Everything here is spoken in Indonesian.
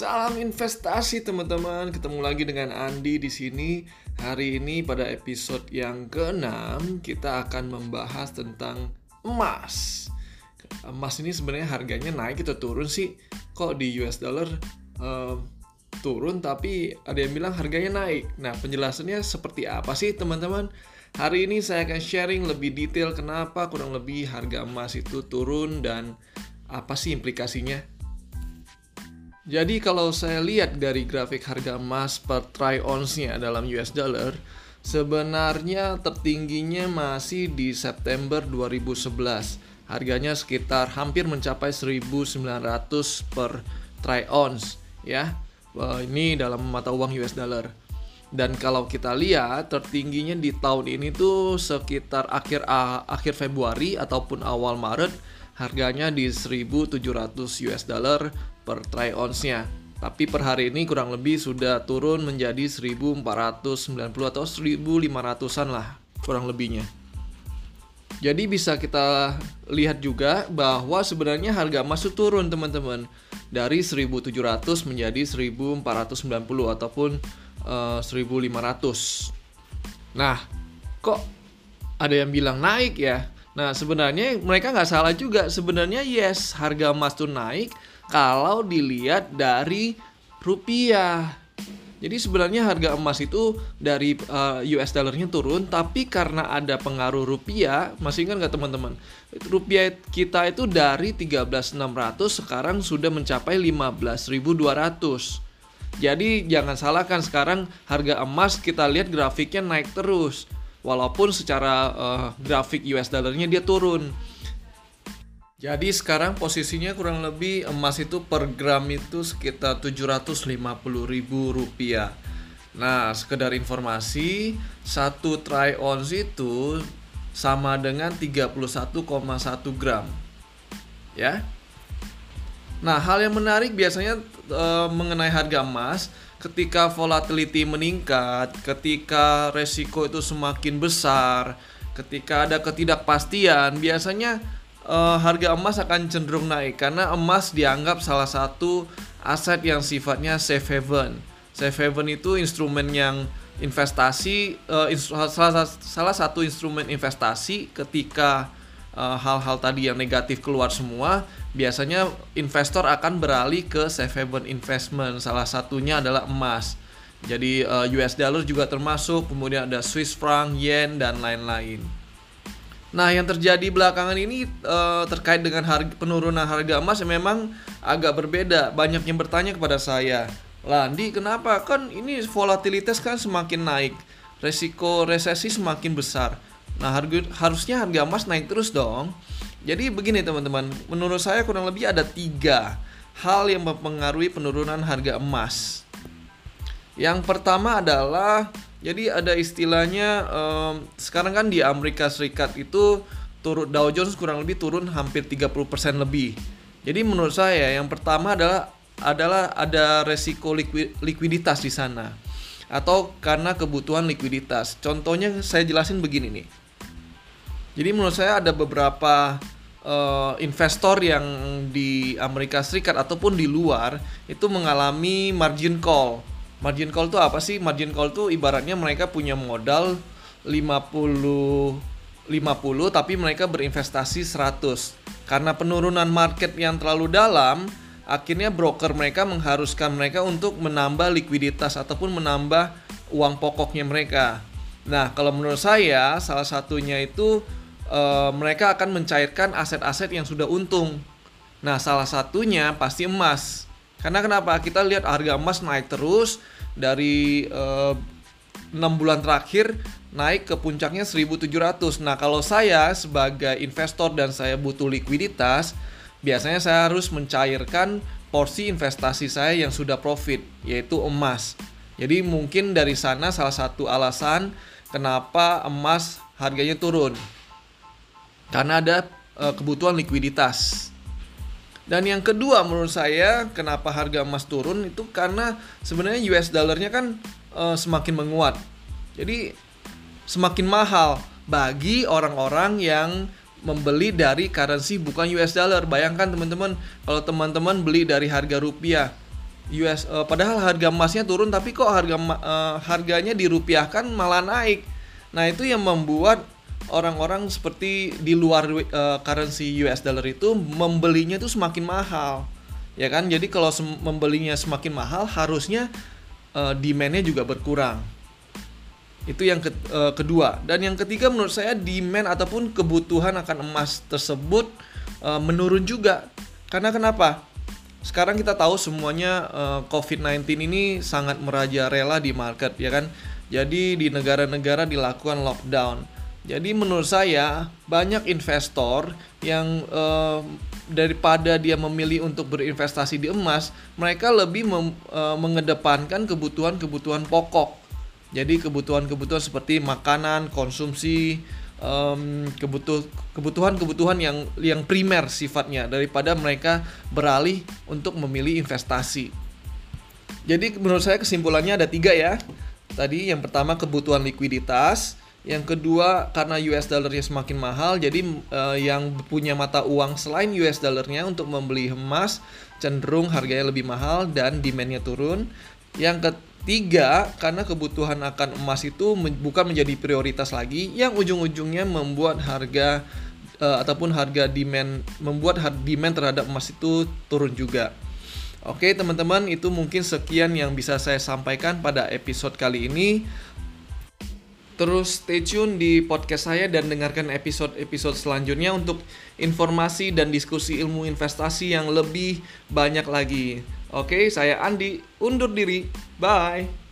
Salam investasi teman-teman. Ketemu lagi dengan Andi di sini. Hari ini pada episode yang ke-6 kita akan membahas tentang emas. Emas ini sebenarnya harganya naik atau turun sih? Kok di US dollar uh, turun tapi ada yang bilang harganya naik. Nah, penjelasannya seperti apa sih teman-teman? Hari ini saya akan sharing lebih detail kenapa kurang lebih harga emas itu turun dan apa sih implikasinya. Jadi kalau saya lihat dari grafik harga emas per troy ounce-nya dalam US dollar, sebenarnya tertingginya masih di September 2011. Harganya sekitar hampir mencapai 1900 per troy ounce ya. Ini dalam mata uang US dollar. Dan kalau kita lihat tertingginya di tahun ini tuh sekitar akhir akhir Februari ataupun awal Maret harganya di 1700 US dollar per troy ounce-nya. Tapi per hari ini kurang lebih sudah turun menjadi 1490 atau 1500-an lah kurang lebihnya. Jadi bisa kita lihat juga bahwa sebenarnya harga emas itu turun teman-teman dari 1700 menjadi 1490 ataupun uh, eh, 1500. Nah, kok ada yang bilang naik ya? Nah, sebenarnya mereka nggak salah juga. Sebenarnya yes, harga emas tuh naik kalau dilihat dari rupiah. Jadi sebenarnya harga emas itu dari uh, eh, US dollarnya turun, tapi karena ada pengaruh rupiah, masih ingat nggak teman-teman? Rupiah kita itu dari 13.600 sekarang sudah mencapai 15.200. Jadi jangan salahkan sekarang harga emas kita lihat grafiknya naik terus. Walaupun secara uh, grafik US dollarnya dia turun. Jadi sekarang posisinya kurang lebih emas itu per gram itu sekitar 750 ribu rupiah. Nah, sekedar informasi, satu try ounce itu sama dengan 31,1 gram. Ya, Nah, hal yang menarik biasanya e, mengenai harga emas, ketika volatility meningkat, ketika resiko itu semakin besar, ketika ada ketidakpastian, biasanya e, harga emas akan cenderung naik karena emas dianggap salah satu aset yang sifatnya safe haven. Safe haven itu instrumen yang investasi, e, salah, salah satu instrumen investasi ketika hal-hal uh, tadi yang negatif keluar semua, biasanya investor akan beralih ke safe haven investment. Salah satunya adalah emas. Jadi uh, eh, US dollar juga termasuk, kemudian ada Swiss franc, yen dan lain-lain. Nah, yang terjadi belakangan ini uh, terkait dengan harga, penurunan harga emas memang agak berbeda. Banyak yang bertanya kepada saya, "Landi, kenapa? Kan ini volatilitas kan semakin naik, resiko resesi semakin besar." Nah, harga, harusnya harga emas naik terus dong. Jadi begini teman-teman, menurut saya kurang lebih ada tiga hal yang mempengaruhi penurunan harga emas. Yang pertama adalah, jadi ada istilahnya um, sekarang kan di Amerika Serikat itu turun Dow Jones kurang lebih turun hampir 30% lebih. Jadi menurut saya yang pertama adalah adalah ada resiko likuiditas di sana atau karena kebutuhan likuiditas. Contohnya saya jelasin begini nih. Jadi menurut saya ada beberapa uh, investor yang di Amerika Serikat ataupun di luar itu mengalami margin call. Margin call itu apa sih? Margin call itu ibaratnya mereka punya modal 50 50 tapi mereka berinvestasi 100. Karena penurunan market yang terlalu dalam, akhirnya broker mereka mengharuskan mereka untuk menambah likuiditas ataupun menambah uang pokoknya mereka. Nah, kalau menurut saya salah satunya itu uh, mereka akan mencairkan aset-aset yang sudah untung. Nah, salah satunya pasti emas. Karena kenapa? Kita lihat harga emas naik terus dari uh, eh, 6 bulan terakhir naik ke puncaknya 1700. Nah, kalau saya sebagai investor dan saya butuh likuiditas, biasanya saya harus mencairkan porsi investasi saya yang sudah profit, yaitu emas. Jadi mungkin dari sana salah satu alasan kenapa emas harganya turun karena ada uh, kebutuhan likuiditas. Dan yang kedua menurut saya kenapa harga emas turun itu karena sebenarnya US dollarnya kan uh, semakin menguat. Jadi semakin mahal bagi orang-orang yang membeli dari currency bukan US dollar. Bayangkan teman-teman kalau teman-teman beli dari harga rupiah US uh, padahal harga emasnya turun tapi kok harga uh, harganya dirupiahkan malah naik. Nah, itu yang membuat orang-orang seperti di luar uh, currency US dollar itu membelinya itu semakin mahal. Ya kan? Jadi kalau sem membelinya semakin mahal harusnya uh, demandnya juga berkurang. Itu yang ke, uh, kedua. Dan yang ketiga menurut saya demand ataupun kebutuhan akan emas tersebut uh, menurun juga. Karena kenapa? Sekarang kita tahu semuanya uh, COVID-19 ini sangat merajalela di market ya kan. Jadi di negara-negara dilakukan lockdown. Jadi menurut saya banyak investor yang uh, daripada dia memilih untuk berinvestasi di emas, mereka lebih mem, e, mengedepankan kebutuhan-kebutuhan pokok. Jadi kebutuhan-kebutuhan seperti makanan, konsumsi, um, kebutuh kebutuhan-kebutuhan yang yang primer sifatnya daripada mereka beralih untuk memilih investasi. Jadi menurut saya kesimpulannya ada tiga ya. Tadi yang pertama kebutuhan likuiditas, yang kedua karena US dollarnya semakin mahal, jadi uh, yang punya mata uang selain US dollarnya untuk membeli emas cenderung harganya lebih mahal dan demandnya turun. Yang ketiga karena kebutuhan akan emas itu bukan menjadi prioritas lagi, yang ujung-ujungnya membuat harga uh, ataupun harga demand membuat demand terhadap emas itu turun juga. Oke teman-teman itu mungkin sekian yang bisa saya sampaikan pada episode kali ini. Terus stay tune di podcast saya dan dengarkan episode-episode selanjutnya untuk informasi dan diskusi ilmu investasi yang lebih banyak lagi. Oke, saya Andi, undur diri. Bye.